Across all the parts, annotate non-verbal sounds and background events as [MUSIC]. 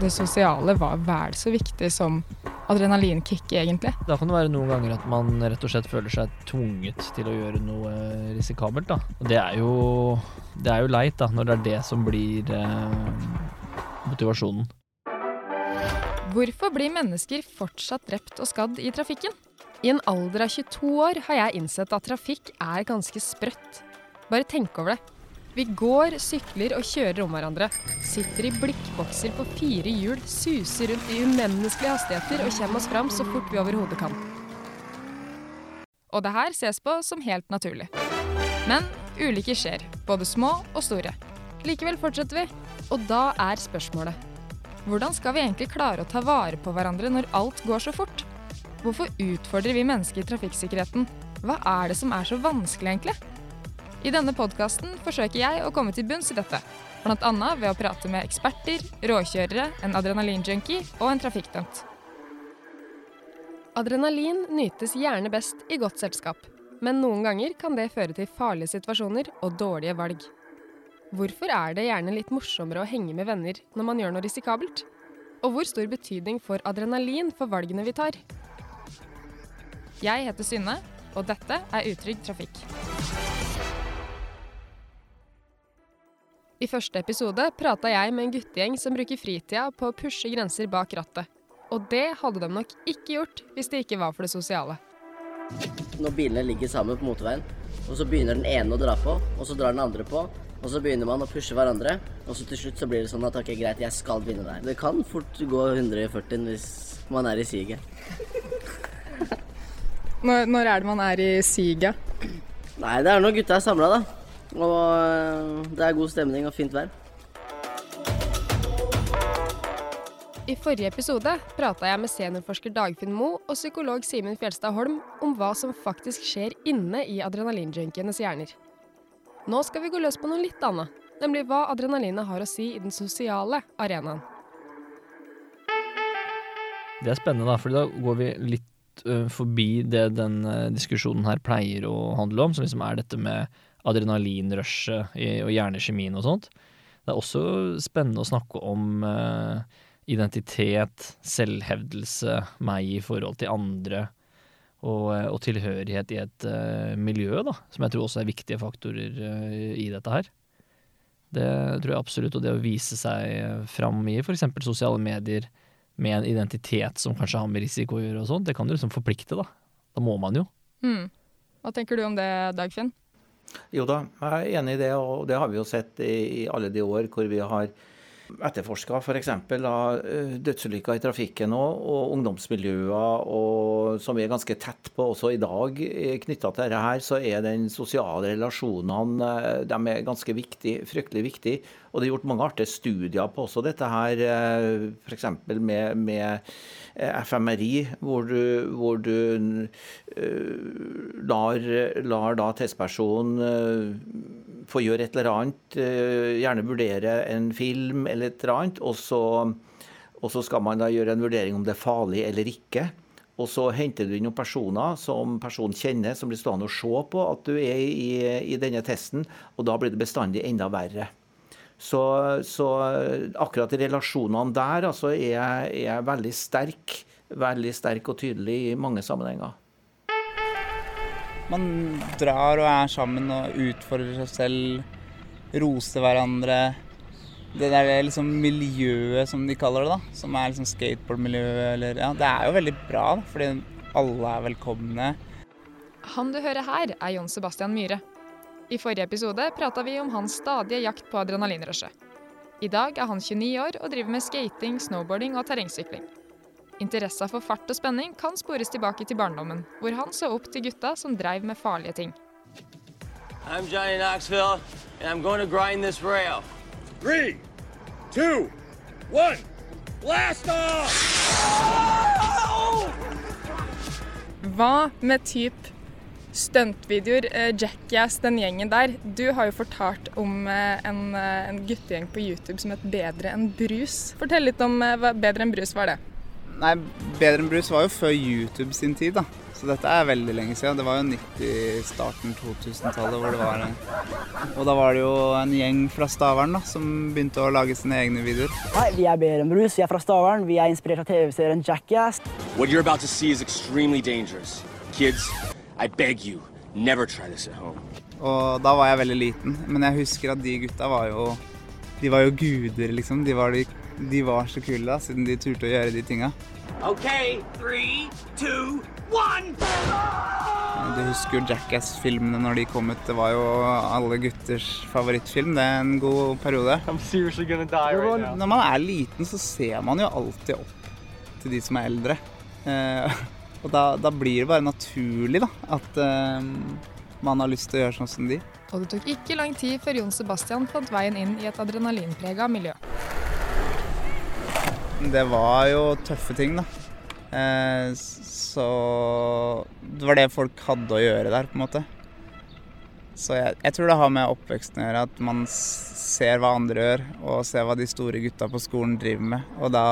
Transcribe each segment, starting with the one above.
det sosiale var vel så viktig som adrenalinkick, egentlig. Da kan det være noen ganger at man rett og slett føler seg tvunget til å gjøre noe risikabelt. da. Og det er jo, det er jo leit, da, når det er det som blir eh, motivasjonen. Hvorfor blir mennesker fortsatt drept og skadd i trafikken? I en alder av 22 år har jeg innsett at trafikk er ganske sprøtt. Bare tenk over det. Vi går, sykler og kjører om hverandre. Sitter i blikkbokser på fire hjul, suser rundt i umenneskelige hastigheter og kommer oss fram så fort vi overhodet kan. Og det her ses på som helt naturlig. Men ulykker skjer, både små og store. Likevel fortsetter vi, og da er spørsmålet hvordan skal vi egentlig klare å ta vare på hverandre når alt går så fort? Hvorfor utfordrer vi mennesker trafikksikkerheten? Hva er det som er så vanskelig, egentlig? I denne podkasten forsøker jeg å komme til bunns i dette. Bl.a. ved å prate med eksperter, råkjørere, en adrenalinjunkie og en trafikkdømt. Adrenalin nytes gjerne best i godt selskap, men noen ganger kan det føre til farlige situasjoner og dårlige valg. Hvorfor er det gjerne litt morsommere å henge med venner når man gjør noe risikabelt? Og hvor stor betydning får adrenalin for valgene vi tar? Jeg heter Synne, og dette er Utrygg trafikk. I første episode prata jeg med en guttegjeng som bruker fritida på å pushe grenser bak rattet. Og det hadde de nok ikke gjort hvis det ikke var for det sosiale. Når bilene ligger sammen på motorveien, og så begynner den ene å dra på, og så drar den andre på, og så begynner man å pushe hverandre, og så til slutt så blir det sånn at ok, greit, jeg skal vinne der. Det kan fort gå 140 hvis man er i siget. Når, når, er det man er i siget? Nei, det er når gutta er samla, da. Og øh, det er god stemning og fint vær. I forrige episode prata jeg med seniorforsker Dagfinn Moe og psykolog Simen Fjelstad Holm om hva som faktisk skjer inne i adrenalinjunkienes hjerner. Nå skal vi gå løs på noe litt annet, nemlig hva adrenalinet har å si i den sosiale arenaen. Det er spennende, da, for da går vi litt uh, forbi det den uh, diskusjonen her pleier å handle om, som liksom er dette med adrenalinrushet og hjernekjemien og sånt. Det er også spennende å snakke om uh, identitet, selvhevdelse, meg i forhold til andre, og, og tilhørighet i et uh, miljø, da, som jeg tror også er viktige faktorer uh, i dette her. Det tror jeg absolutt, og det å vise seg fram i f.eks. sosiale medier med en identitet som kanskje har med risiko å gjøre og sånt, det kan jo liksom forplikte, da. Da må man jo. Mm. Hva tenker du om det, Dagfinn? Jo da, jeg er enig i det, og det har vi jo sett i, i alle de år hvor vi har etterforska f.eks. Eh, dødsulykker i trafikken og, og ungdomsmiljøer og, som vi er ganske tett på også i dag eh, knytta til dette her, så er den sosiale relasjonene eh, de er ganske viktig, fryktelig viktig. Og det er gjort mange artige studier på også dette her, f.eks. Med, med FMRI, hvor du, hvor du lar, lar da testpersonen få gjøre et eller annet, eh, gjerne vurdere en film eller et eller annet, og så, og så skal man da gjøre en vurdering om det er farlig eller ikke. Og så henter du inn noen personer som personen kjenner, som blir stående og se på at du er i, i denne testen, og da blir det bestandig enda verre. Så, så akkurat i relasjonene der altså, er jeg veldig sterk. Veldig sterk og tydelig i mange sammenhenger. Man drar og er sammen og utfordrer seg selv, roser hverandre. Det der liksom miljøet, som de kaller det, da, som er liksom skateboardmiljøet, eller Ja, det er jo veldig bra, da, fordi alle er velkomne. Han du hører her, er Jon Sebastian Myhre. I forrige episode prata vi om hans stadige jakt på adrenalinrushet. I dag er han 29 år og driver med skating, snowboarding og terrengsykling. Interessa for fart og spenning kan spores tilbake til barndommen, hvor han så opp til gutta som dreiv med farlige ting. I'm Johnny Knoxville, and I'm going to grind this rail. Three, two, one, blast off! Hva med typ stuntvideoer, eh, Jackass, den gjengen der. Du har jo fortalt om eh, en, eh, en guttegjeng på YouTube som het Bedre enn brus. Fortell litt om hva Bedre enn brus var det. Nei, Bedre enn brus var jo før YouTube sin tid, da. Så dette er veldig lenge siden. Det var jo 90-starten 2000-tallet hvor det var en Og da var det jo en gjeng fra Stavern da, som begynte å lage sine egne videoer. Hei, vi er Behrum Brus, vi er fra Stavern. Vi er inspirert av TV-serien Jackass. What you're about to see is extremely dangerous. Kids, I beg you, never try this at home. Og da var jeg veldig liten, men jeg husker at de gutta var jo De var jo guder, liksom. De var, de, de var så kule da, siden de turte å gjøre de tinga. Okay, three, two, one. Du husker jo Jackass-filmene når de kom ut. Det var jo alle gutters favorittfilm. Det er en god periode. Når man er liten, så ser man jo alltid opp til de som er eldre. Og da, da blir det bare naturlig da, at uh, man har lyst til å gjøre sånn som de. Og det tok ikke lang tid før Jon Sebastian fant veien inn i et adrenalinprega miljø. Det var jo tøffe ting, da. Eh, så det var det folk hadde å gjøre der, på en måte. Så jeg, jeg tror det har med oppveksten å gjøre, at man ser hva andre gjør, og ser hva de store gutta på skolen driver med. Og da,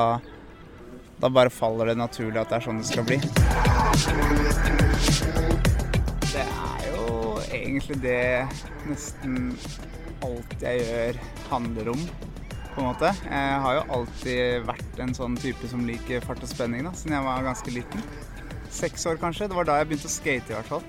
da bare faller det naturlig at det er sånn det skal bli. Det er jo egentlig det nesten alt jeg gjør handler om på en måte. Jeg har jo alltid vært en sånn type som liker fart og spenning da, siden jeg var ganske liten. Seks år kanskje. Det var da jeg begynte å skate i hvert fall.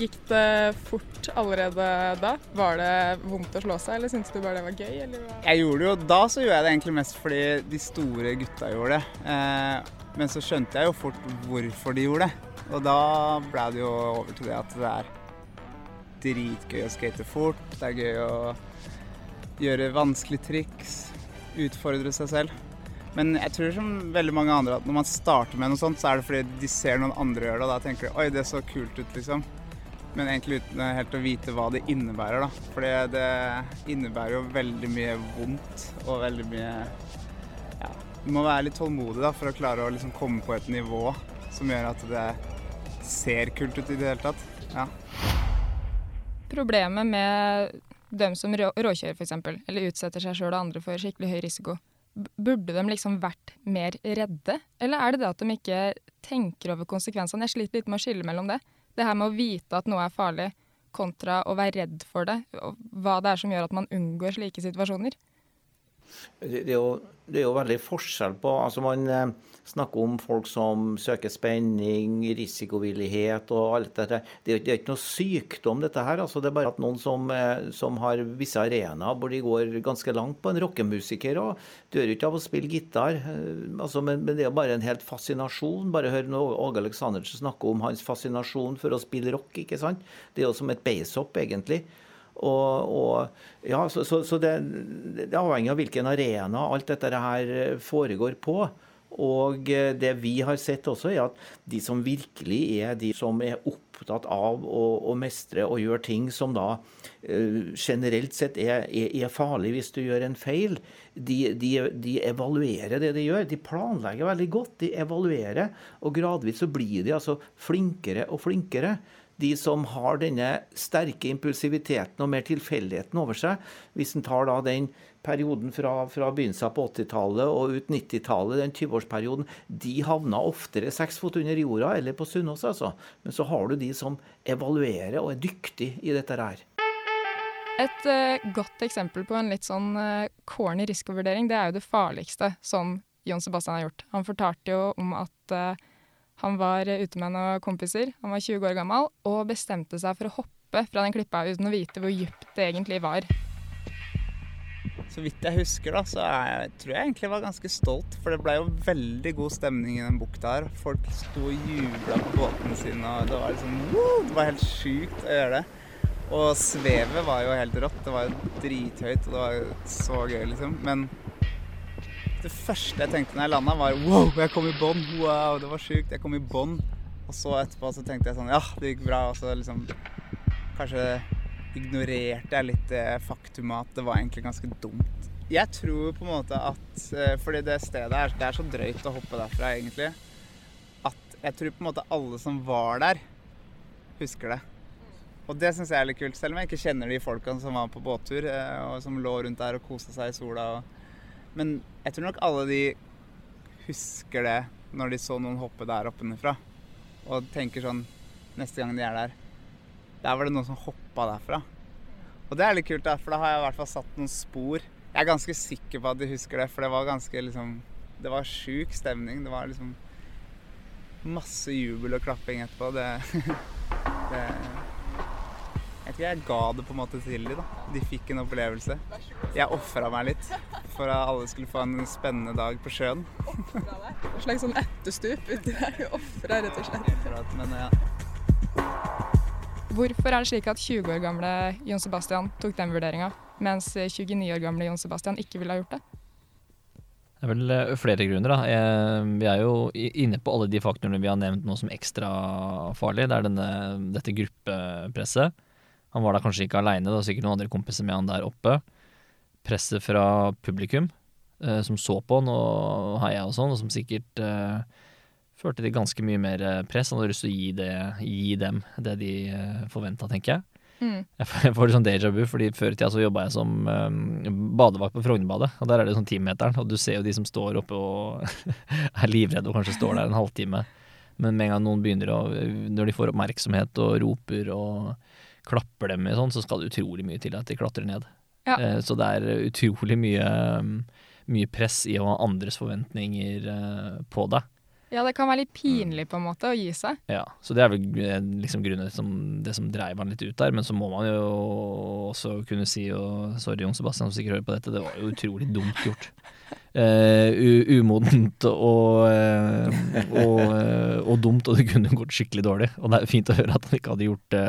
Gikk det fort allerede da? Var det vondt å slå seg, eller syntes du bare det var gøy? Jeg gjorde det jo, Da så gjorde jeg det egentlig mest fordi de store gutta gjorde det. Eh, men så skjønte jeg jo fort hvorfor de gjorde det. Og da ble det jo over til det at det er dritgøy å skate fort. Det er gøy å gjøre vanskelige triks. Utfordre seg selv. Men jeg tror som veldig mange andre at når man starter med noe sånt, så er det fordi de ser noen andre gjøre det, og da tenker de oi, det så kult ut, liksom. Men egentlig uten helt å vite hva det innebærer, da. For det innebærer jo veldig mye vondt og veldig mye Ja. Du må være litt tålmodig da, for å klare å liksom komme på et nivå som gjør at det ser kult ut i det hele tatt. Ja. Problemet med dem som rå råkjører f.eks., eller utsetter seg sjøl og andre for skikkelig høy risiko, burde de liksom vært mer redde? Eller er det det at de ikke tenker over konsekvensene? Jeg sliter litt med å skille mellom det. Det her med å vite at noe er farlig, kontra å være redd for det. Hva det er som gjør at man unngår slike situasjoner. Det er, jo, det er jo veldig forskjell på altså Man eh, snakker om folk som søker spenning, risikovillighet og alt dette. Det er, det er ikke noe sykdom, dette her. altså Det er bare at noen som, eh, som har visse arenaer hvor de går ganske langt på en rockemusiker. og Dør ikke av å spille gitar, eh, altså, men, men det er jo bare en helt fascinasjon. Bare hør Åge Aleksandersen snakke om hans fascinasjon for å spille rock. ikke sant? Det er jo som et beisopp, egentlig. Og, og ja, så, så, så det, det avhenger av hvilken arena alt dette her eh, foregår på. Og eh, det vi har sett også, er at de som virkelig er de som er opptatt av å, å mestre og gjøre ting som da eh, generelt sett er, er, er farlig hvis du gjør en feil, de, de, de evaluerer det de gjør. De planlegger veldig godt. De evaluerer, og gradvis så blir de altså flinkere og flinkere de som har denne sterke impulsiviteten og mer tilfeldigheten over seg, hvis en tar da den perioden fra, fra begynnelsen på 80-tallet og ut 90-tallet, den 20-årsperioden, de havna oftere seks fot under jorda eller på Sunnaas, altså. Men så har du de som evaluerer og er dyktig i dette her. Et uh, godt eksempel på en litt sånn uh, corny risikovurdering, det er jo det farligste som Jon Sebastian har gjort. Han fortalte jo om at eh, han var eh, ute med noen kompiser, han var 20 år gammel, og bestemte seg for å hoppe fra den klippa uten å vite hvor dypt det egentlig var. Så vidt jeg husker, da, så jeg, tror jeg egentlig var ganske stolt. For det ble jo veldig god stemning i den bukta her. Folk sto og jubla på båtene sine, og det var liksom Det var helt sjukt å gjøre det. Og svevet var jo helt rått. Det var jo drithøyt, og det var så gøy, liksom. Men det første jeg tenkte når jeg landa, var wow, jeg kom i bånn. Wow, det var sjukt. Jeg kom i bånn. Og så etterpå så tenkte jeg sånn ja, det gikk bra. Og så liksom kanskje ignorerte jeg litt det faktumet at det var egentlig ganske dumt. Jeg tror på en måte at eh, Fordi det stedet er, det er så drøyt å hoppe derfra, egentlig. At jeg tror på en måte alle som var der, husker det. Og det syns jeg er litt kult, selv om jeg ikke kjenner de folkene som var på båttur eh, og som lå rundt der og kosa seg i sola. Og... Men jeg tror nok alle de husker det når de så noen hoppe der oppe nedfra. og tenker sånn neste gang de er der Der var det noen som hoppa derfra. Og det er litt kult, da, for da har jeg i hvert fall satt noen spor. Jeg er ganske sikker på at de husker det, for det var ganske liksom Det var sjuk stemning. Det var liksom masse jubel og klapping etterpå. Det, [LAUGHS] det Jeg ga det på en måte til de da. De fikk en opplevelse. Jeg ofra meg litt for at alle skulle få en spennende dag på sjøen. Et slags sånn etterstup uti der. Ofra rett og slett. Men ja. Hvorfor er det slik at 20 år gamle Jon Sebastian tok den vurderinga, mens 29 år gamle Jon Sebastian ikke ville ha gjort det? Det er vel eh, flere grunner. da. Vi er jo inne på alle de faktorene vi har nevnt nå som ekstra farlig. Det er denne, dette gruppepresset. Han var da kanskje ikke aleine, det var sikkert noen andre kompiser med han der oppe. Presset fra publikum, eh, som så på han og heia og sånn, og som sikkert eh, førte til ganske mye mer eh, press. Han hadde lyst til å gi, det, gi dem det de eh, forventa, tenker jeg. Mm. Jeg får, jeg får litt sånn déjà vu, fordi før i tida så jobba jeg som um, badevakt på Frognerbadet. Og der er det sånn timeteren, og du ser jo de som står oppe og [LAUGHS] er livredde og kanskje står der en halvtime. Men med en gang noen begynner å Når de får oppmerksomhet og roper og klapper dem i sånn, så skal det utrolig mye til at de klatrer ned. Ja. Eh, så det er utrolig mye, um, mye press i å ha andres forventninger eh, på deg. Ja, det kan være litt pinlig på en måte å gi seg. Ja, så det er vel eh, liksom grunnen som, det som dreiv han litt ut der. Men så må man jo også kunne si, og sorry Jon Sebastian som sikkert hører på dette, det var jo utrolig dumt gjort. Eh, u umodent og, eh, og, eh, og dumt, og det kunne gått skikkelig dårlig. Og det er fint å høre at han ikke hadde gjort det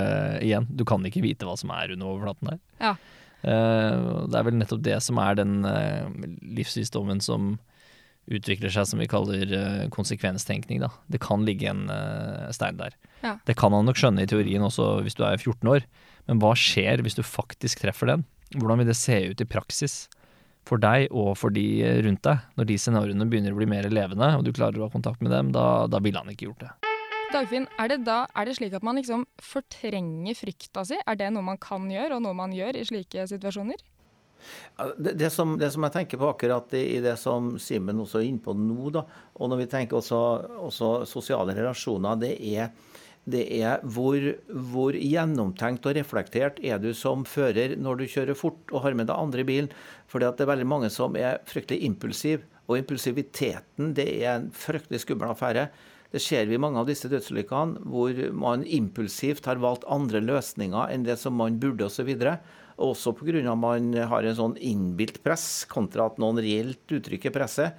igjen. Du kan ikke vite hva som er under overflaten der. Ja. Uh, det er vel nettopp det som er den uh, livsvisdommen som utvikler seg som vi kaller uh, konsekvenstenkning. Da. Det kan ligge en stein der. Ja. Det kan han nok skjønne i teorien også hvis du er 14 år, men hva skjer hvis du faktisk treffer den? Hvordan vil det se ut i praksis for deg og for de rundt deg? Når de scenarioene begynner å bli mer levende, og du klarer å ha kontakt med dem, da, da ville han ikke gjort det. Dagfinn, er det da er det slik at man liksom fortrenger frykta si? Er det noe man kan gjøre, og noe man gjør i slike situasjoner? Det, det, som, det som jeg tenker på akkurat i, i det som Simen også er inne på nå, da, og når vi tenker også, også sosiale relasjoner, det er, det er hvor, hvor gjennomtenkt og reflektert er du som fører når du kjører fort og har med deg andre i bilen. For det er veldig mange som er fryktelig impulsive. Og impulsiviteten det er en fryktelig skummel affære. Det ser vi i mange av disse dødsulykkene, hvor man impulsivt har valgt andre løsninger enn det som man burde osv. Også pga. man har en sånn innbilt press, kontra at noen reelt uttrykker presset.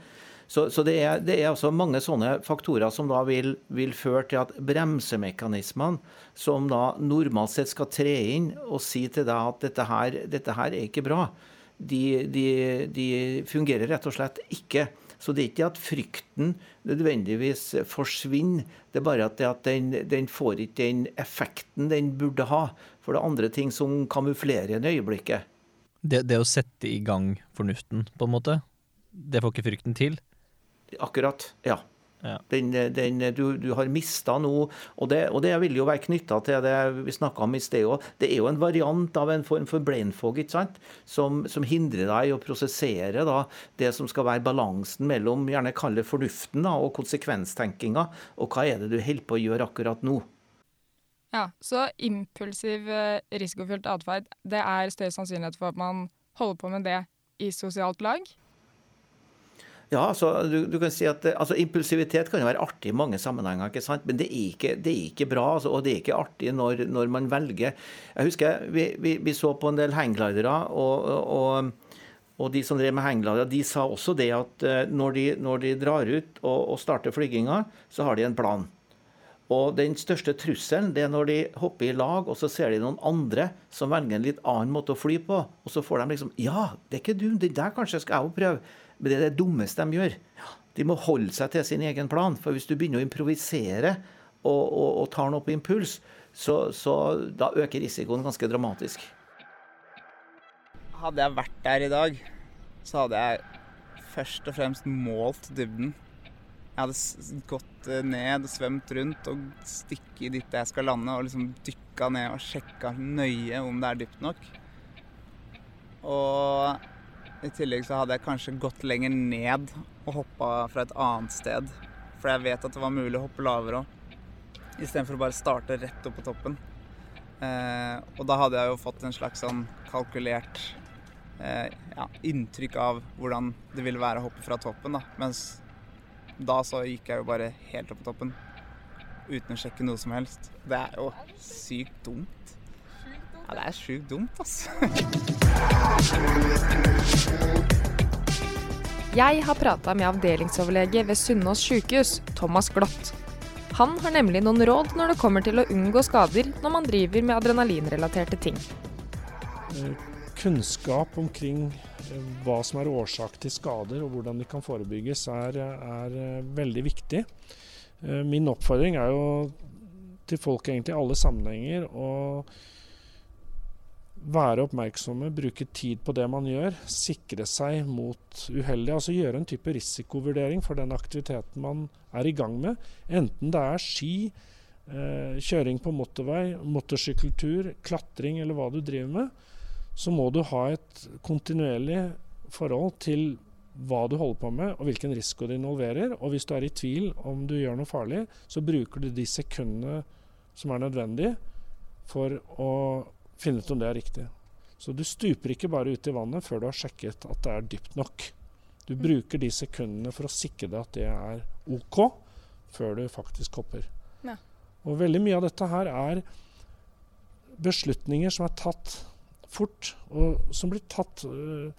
Så, så det, er, det er altså mange sånne faktorer som da vil, vil føre til at bremsemekanismene, som da normalt sett skal tre inn og si til deg at dette her, dette her er ikke bra, de, de, de fungerer rett og slett ikke. Så det er ikke at frykten nødvendigvis forsvinner, det er bare at, at den, den får ikke den effekten den burde ha. For det er andre ting som kamuflerer en øyeblikket. det. Det å sette i gang fornuften, på en måte, det får ikke frykten til. Akkurat, ja. Ja. Den, den, du, du har mista noe, og det, og det vil jo være knytta til det vi snakka om i sted òg. Det er jo en variant av en form for brain fog ikke sant? Som, som hindrer deg i å prosessere da, det som skal være balansen mellom gjerne kalle fornuften da, og konsekvenstenkinga, og hva er det du holder på å gjøre akkurat nå. Ja, Så impulsiv, eh, risikofylt atferd, det er større sannsynlighet for at man holder på med det i sosialt lag? Ja, altså, du, du kan si at altså, Impulsivitet kan jo være artig i mange sammenhenger, ikke sant? men det er ikke, det er ikke bra. Altså, og det er ikke artig når, når man velger Jeg husker vi, vi, vi så på en del hangglidere, og, og, og de som drev med hangglidere, de sa også det at eh, når de, når de drar ut og, og starter flyginga, så har de en plan. Og den største trusselen det er når de hopper i lag, og så ser de noen andre som velger en litt annen måte å fly på. Og så får de liksom Ja, det er ikke du, det der kanskje skal jeg òg prøve. Men det er det dummeste de gjør. De må holde seg til sin egen plan. For hvis du begynner å improvisere og, og, og tar noe på impuls, så, så da øker risikoen ganske dramatisk. Hadde jeg vært der i dag, så hadde jeg først og fremst målt dybden. Jeg hadde gått eh, ned svømt rundt og stikket dit jeg skal lande, og liksom dykka ned og sjekka nøye om det er dypt nok. Og i tillegg så hadde jeg kanskje gått lenger ned og hoppa fra et annet sted. For jeg vet at det var mulig å hoppe lavere òg. Istedenfor å bare starte rett opp på toppen. Eh, og da hadde jeg jo fått en slags sånn kalkulert eh, ja, inntrykk av hvordan det ville være å hoppe fra toppen. da. Mens da så gikk jeg jo bare helt opp på toppen uten å sjekke noe som helst. Det er jo sykt dumt. Ja, det er sjukt dumt, altså. Jeg har prata med avdelingsoverlege ved Sunnaas sykehus, Thomas Glott. Han har nemlig noen råd når det kommer til å unngå skader når man driver med adrenalinrelaterte ting. Kunnskap omkring eh, hva som er årsak til skader og hvordan de kan forebygges, er, er eh, veldig viktig. Eh, Min oppfordring er jo til folk egentlig i alle sammenhenger å være oppmerksomme, bruke tid på det man gjør, sikre seg mot uheldig. Altså gjøre en type risikovurdering for den aktiviteten man er i gang med. Enten det er ski, eh, kjøring på motorvei, motorsykkeltur, klatring eller hva du driver med, så må du ha et kontinuerlig forhold til hva du holder på med og hvilken risiko det involverer. Og hvis du er i tvil om du gjør noe farlig, så bruker du de sekundene som er nødvendige for å finne ut om det er riktig. Så du stuper ikke bare ut i vannet før du har sjekket at det er dypt nok. Du bruker de sekundene for å sikre deg at det er OK, før du faktisk hopper. Ja. Og veldig mye av dette her er beslutninger som er tatt fort, og som blir tatt øh,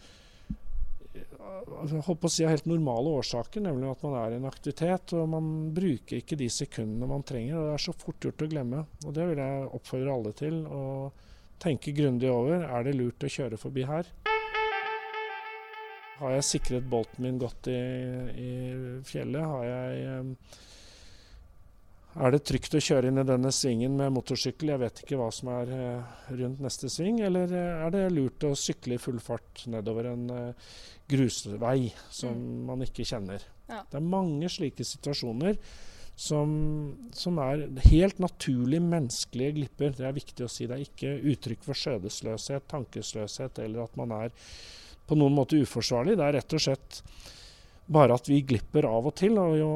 jeg holdt på å si av helt normale årsaker, nemlig at man er i en aktivitet og man bruker ikke de sekundene man trenger. og Det er så fort gjort å glemme. og Det vil jeg oppfordre alle til. å tenke grundig over. Er det lurt å kjøre forbi her? Har jeg sikret bolten min godt i, i fjellet? Har jeg Er det trygt å kjøre inn i denne svingen med motorsykkel? Jeg vet ikke hva som er eh, rundt neste sving. Eller eh, er det lurt å sykle i full fart nedover en eh, grusvei som man ikke kjenner? Ja. Det er mange slike situasjoner som, som er helt naturlig menneskelige glipper. Det er viktig å si. Det er ikke uttrykk for skjødesløshet, tankesløshet eller at man er på noen måte uforsvarlig. Det er rett og slett bare at vi glipper av og til. Og jo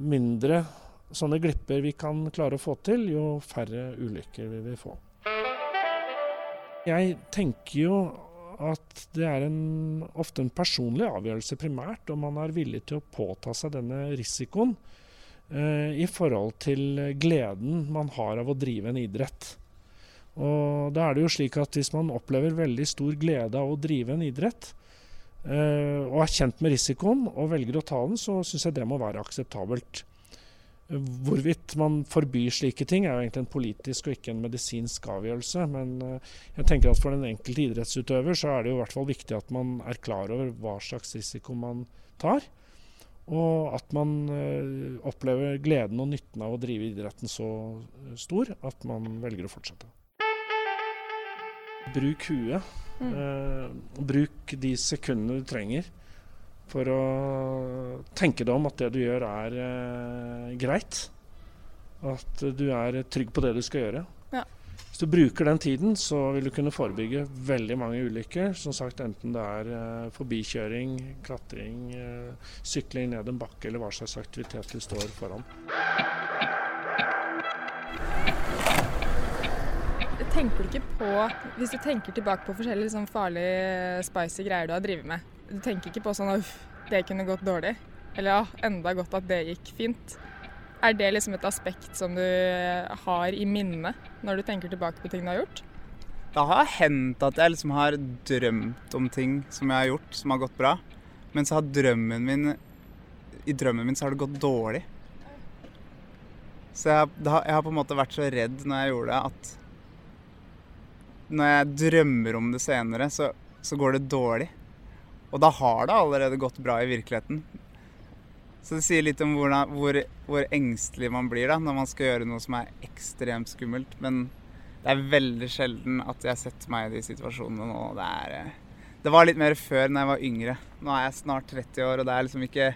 mindre sånne glipper vi kan klare å få til, jo færre ulykker vil vi få. Jeg tenker jo at det er en, ofte en personlig avgjørelse primært om man er villig til å påta seg denne risikoen i forhold til gleden man har av å drive en idrett. Og da er det jo slik at Hvis man opplever veldig stor glede av å drive en idrett, eh, og er kjent med risikoen og velger å ta den, så syns jeg det må være akseptabelt. Hvorvidt man forbyr slike ting, er jo egentlig en politisk og ikke en medisinsk avgjørelse. Men eh, jeg tenker at for den enkelte idrettsutøver så er det jo i hvert fall viktig at man er klar over hva slags risiko man tar. Og at man eh, opplever gleden og nytten av å drive idretten så stor at man velger å fortsette. Bruk huet. Mm. Eh, bruk de sekundene du trenger for å tenke deg om at det du gjør er eh, greit. At du er trygg på det du skal gjøre. Hvis du bruker den tiden, så vil du kunne forebygge veldig mange ulykker. Som sagt, Enten det er eh, forbikjøring, klatring, eh, sykling ned en bakke eller hva slags aktivitet du står foran. Tenker du ikke på, Hvis du tenker tilbake på forskjellige liksom, farlige, spicy greier du har drevet med Du tenker ikke på sånn uff, det kunne gått dårlig. Eller ja, enda godt at det gikk fint. Er det liksom et aspekt som du har i minnet når du tenker tilbake på ting du har gjort? Det har hendt at jeg liksom har drømt om ting som jeg har gjort, som har gått bra. Men så har drømmen min I drømmen min så har det gått dårlig. Så jeg, har, jeg har på en måte vært så redd når jeg gjorde det, at når jeg drømmer om det senere, så, så går det dårlig. Og da har det allerede gått bra i virkeligheten. Så det sier litt om hvor, hvor, hvor engstelig man blir da, når man skal gjøre noe som er ekstremt skummelt. Men det er veldig sjelden at jeg setter meg i de situasjonene nå. Det, er, eh, det var litt mer før når jeg var yngre. Nå er jeg snart 30 år, og det er liksom ikke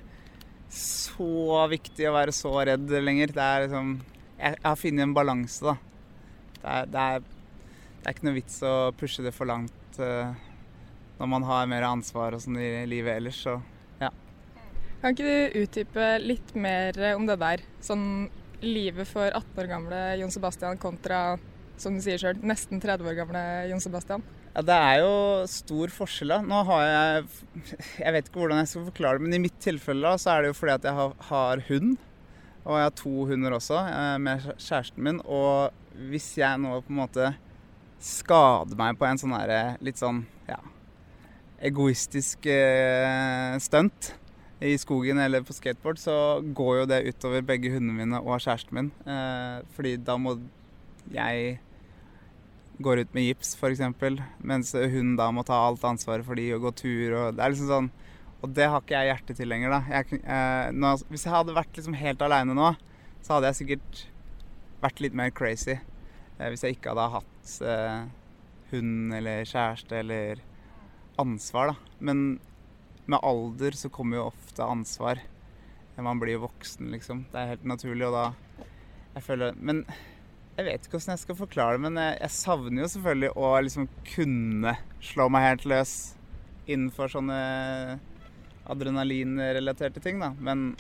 så viktig å være så redd lenger. Det er liksom Jeg, har funnet en balanse, da. Det er, det, er, det er ikke noe vits å pushe det for langt uh, når man har mer ansvar og sånn i livet ellers, så. Kan ikke du utdype litt mer om det der? Sånn livet for 18 år gamle Jon Sebastian kontra, som du sier sjøl, nesten 30 år gamle Jon Sebastian? Ja, Det er jo stor forskjell. da. Nå har jeg [LAUGHS] Jeg vet ikke hvordan jeg skal forklare det, men i mitt tilfelle da, så er det jo fordi at jeg har, har hund. Og jeg har to hunder også, eh, med kjæresten min. Og hvis jeg nå på en måte skader meg på en sånn her litt sånn ja, egoistisk eh, stunt i skogen eller på skateboard, så går jo det utover begge hundene mine og kjæresten min. Eh, fordi da må jeg gå ut med gips f.eks., mens hun da må ta alt ansvaret for de og gå tur. og det er liksom sånn, Og det har ikke jeg hjerte til lenger. da. Jeg, eh, nå, hvis jeg hadde vært liksom helt aleine nå, så hadde jeg sikkert vært litt mer crazy. Eh, hvis jeg ikke hadde hatt eh, hund eller kjæreste eller ansvar, da. Men med alder så kommer jo ofte ansvar. Man blir jo voksen, liksom. Det er helt naturlig, og da Jeg føler Men jeg vet ikke hvordan jeg skal forklare det, men jeg, jeg savner jo selvfølgelig å liksom kunne slå meg helt løs innenfor sånne adrenalinrelaterte ting, da. Men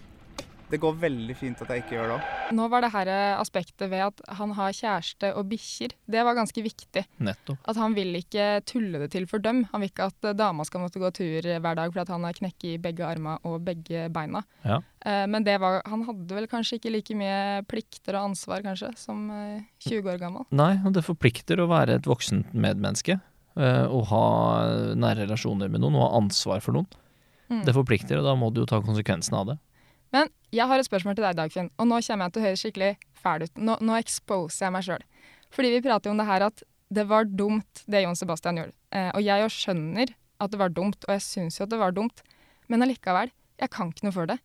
det går veldig fint at jeg ikke gjør det òg. Nå var det her aspektet ved at han har kjæreste og bikkjer. Det var ganske viktig. Nettopp. At han vil ikke tulle det til for dem. Han vil ikke at dama skal måtte gå tur hver dag fordi han har knekk i begge armene og begge beina. Ja. Eh, Men det var, han hadde vel kanskje ikke like mye plikter og ansvar kanskje, som eh, 20 år gammel. Nei, og det forplikter å være et voksent medmenneske. Å Og ha nære relasjoner med noen og ha ansvar for noen. Mm. Det forplikter, og da må du jo ta konsekvensen av det. Men jeg har et spørsmål til deg, Dagfinn, og nå kommer jeg til å høre skikkelig fæl ut. Nå, nå exposer jeg meg sjøl. Fordi vi prater jo om det her at det var dumt, det Jon Sebastian gjorde. Eh, og jeg jo skjønner at det var dumt, og jeg syns jo at det var dumt, men allikevel, jeg kan ikke noe for det.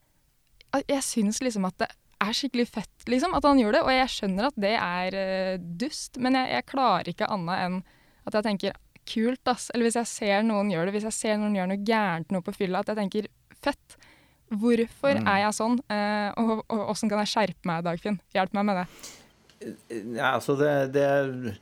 Jeg, syns liksom at det er skikkelig fett, liksom, at han gjorde det, og jeg skjønner at det er eh, dust, men jeg, jeg klarer ikke annet enn at jeg tenker kult, ass. Eller hvis jeg ser noen gjøre det, hvis jeg ser noen gjøre noe gærent noe på fylla, at jeg tenker fett. Hvorfor Mm. er jeg sånn, eh, og, og åssen kan jeg skjerpe meg, Dagfinn? Hjelp meg med det. Ja, altså det, det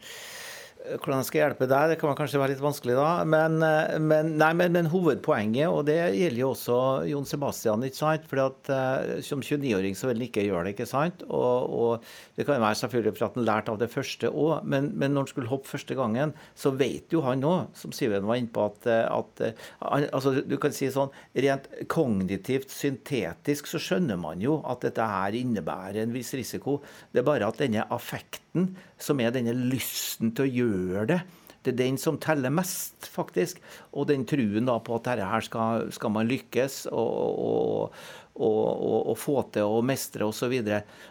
Hvordan jeg skal hjelpe deg, det kan kanskje være litt vanskelig da. Men, eh, men, nei, men, men hovedpoenget, og det gjelder jo også Jon Sebastian, ikke sant. For at eh, som 29-åring så vil han ikke gjøre det, ikke sant. Og, og det kan være selvfølgelig for at han lærte av det første òg, men, men når han skulle hoppe første gangen, så vet jo han òg, som Siven var inne på, at, eh, at altså, du kan si sånn rent kognitivt, syntetisk, så skjønner man jo at dette her innebærer en viss risiko. Det er bare at denne affekten, som er denne lysten til å gjøre det, det er den som teller mest, faktisk. Og den truen da på at dette her skal, skal man lykkes og, og, og, og, og få til å mestre osv.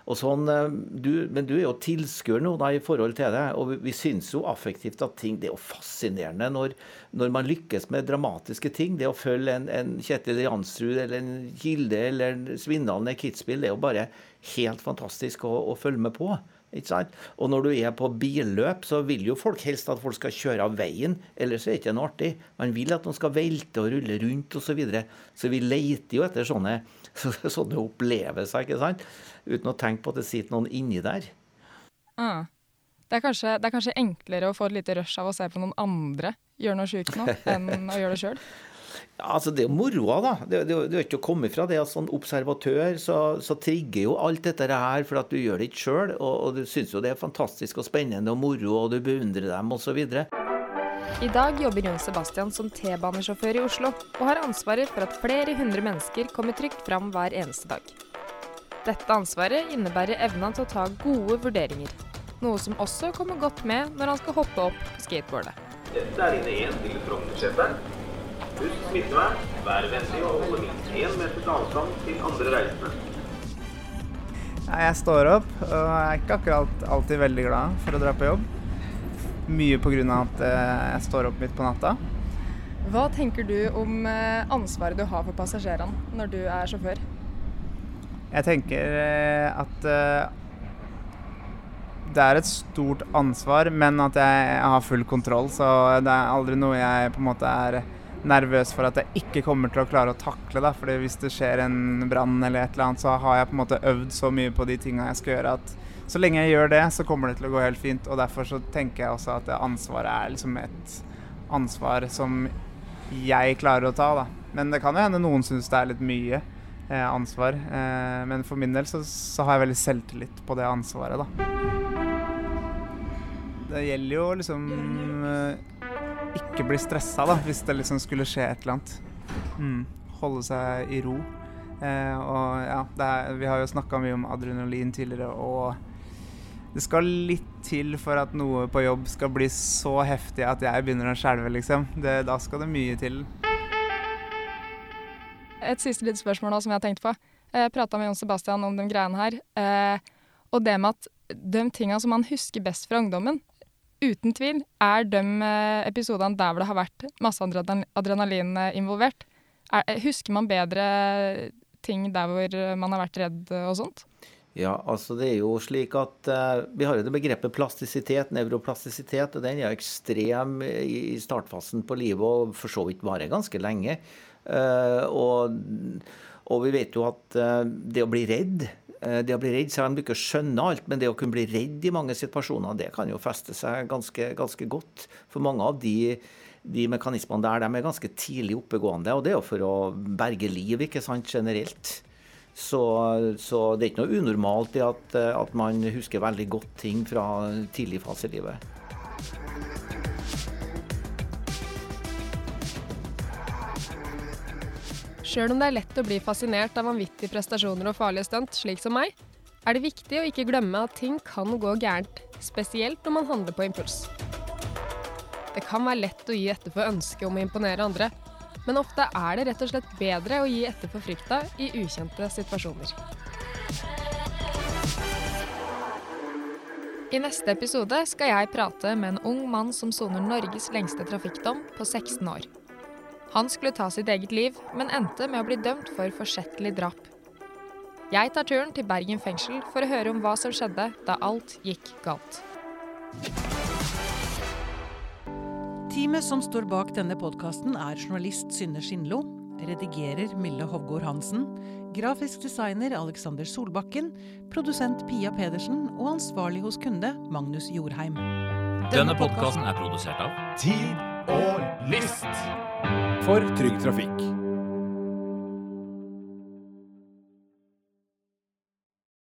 Og sånn, eh, men du er jo tilskuer nå da, i forhold til det. Og vi, vi syns jo affektivt at ting Det er jo fascinerende når, når man lykkes med dramatiske ting. Det å følge en, en Kjetil Jansrud eller en Kilde eller en Svindal ned Kitzbühel, det er jo bare helt fantastisk å, å følge med på. Ikke sant? Og når du er på billøp, så vil jo folk helst at folk skal kjøre av veien. Ellers er det ikke noe artig. Man vil at de skal velte og rulle rundt osv. Så, videre. så vi leter jo etter sånne, [LAUGHS] sånne opplevelser, ikke sant? Uten å tenke på at det sitter noen inni der. Ah. Det, er kanskje, det er kanskje enklere å få et lite rush av å se på noen andre gjøre noe sjukt nå, [LAUGHS] enn å gjøre det sjøl. Ja, altså Det er jo moroa, da. Det, det, det er ikke å komme ifra det at som observatør så, så trigger jo alt dette her for at du gjør det ikke sjøl. Og, og du syns jo det er fantastisk og spennende og moro, og du beundrer dem osv. I dag jobber Jon Sebastian som T-banesjåfør i Oslo, og har ansvaret for at flere hundre mennesker kommer trygt fram hver eneste dag. Dette ansvaret innebærer evna til å ta gode vurderinger, noe som også kommer godt med når han skal hoppe opp på skateboardet. Dette er en 1 til. Husk smittevern, vær vennlig og holde minst én meters avstand til andre reisende. Ja, Jeg står opp og er ikke akkurat alltid veldig glad for å dra på jobb. Mye pga. at eh, jeg står opp midt på natta. Hva tenker du om eh, ansvaret du har for passasjerene når du er sjåfør? Jeg tenker eh, at det er et stort ansvar, men at jeg har full kontroll. Så det er aldri noe jeg på en måte er nervøs for at jeg ikke kommer til å klare å takle. Da. Fordi hvis det skjer en brann eller et eller annet, så har jeg på en måte øvd så mye på de tinga jeg skal gjøre at så lenge jeg gjør det, så kommer det til å gå helt fint. Og derfor så tenker jeg også at det ansvaret er liksom et ansvar som jeg klarer å ta, da. Men det kan jo hende noen syns det er litt mye. eh, ansvar. Eh, men for min del så, så, har jeg veldig selvtillit på det ansvaret, da. Det gjelder jo liksom eh, ikke bli stressa, da, hvis det liksom skulle skje et eller annet. Mm. Holde seg i ro. Eh, og ja, er, vi har jo snakka mye om adrenalin tidligere, og det skal litt til for at noe på jobb skal bli så heftig at jeg begynner å skjelve, liksom. Det, da skal det mye til. Et siste lite spørsmål da, som jeg har tenkt på. Jeg prata med Jon Sebastian om de greiene her. Eh, og det med at de tinga som man husker best fra ungdommen, uten tvil, er de eh, episodene der hvor det har vært masse adrenalin involvert. Er, husker man bedre ting der hvor man har vært redd og sånt? Ja, altså det er jo slik at uh, Vi har jo det begrepet plastisitet, nevroplastisitet. og Den er ekstrem i startfasen på livet og for så vidt varer ganske lenge. Uh, og, og, vi vet jo at uh, det å bli redd det å bli redd, Selv om du ikke skjønner alt, men det å kunne bli redd i mange situasjoner, det kan jo feste seg ganske, ganske godt. For mange av de de mekanismene der de er ganske tidlig oppegående. Og det er jo for å berge liv, ikke sant, generelt. Så, så det er ikke noe unormalt i at, at, man husker veldig godt ting fra tidlig fase i livet. Sjøl om det er lett å bli fascinert av vanvittige prestasjoner og farlige stunt, slik som meg, er det viktig å ikke glemme at ting kan gå gærent, spesielt når man handler på impuls. Det kan være lett å gi etter for ønsket om å imponere andre, men ofte er det rett og slett bedre å gi etter for frykta i ukjente situasjoner. I neste episode skal jeg prate med en ung mann som soner Norges lengste trafikkdom på 16 år. Han skulle ta sitt eget liv, men endte med å bli dømt for forsettlig drap. Jeg tar turen til Bergen fengsel for å høre om hva som skjedde da alt gikk galt. Teamet som står bak denne podkasten er journalist Synne Skinlo, redigerer Mille Hovgård Hansen, grafisk designer Alexander Solbakken, produsent Pia Pedersen og ansvarlig hos kunde Magnus Jorheim. Denne podkasten er produsert av Tid og List for Trygg Trafikk.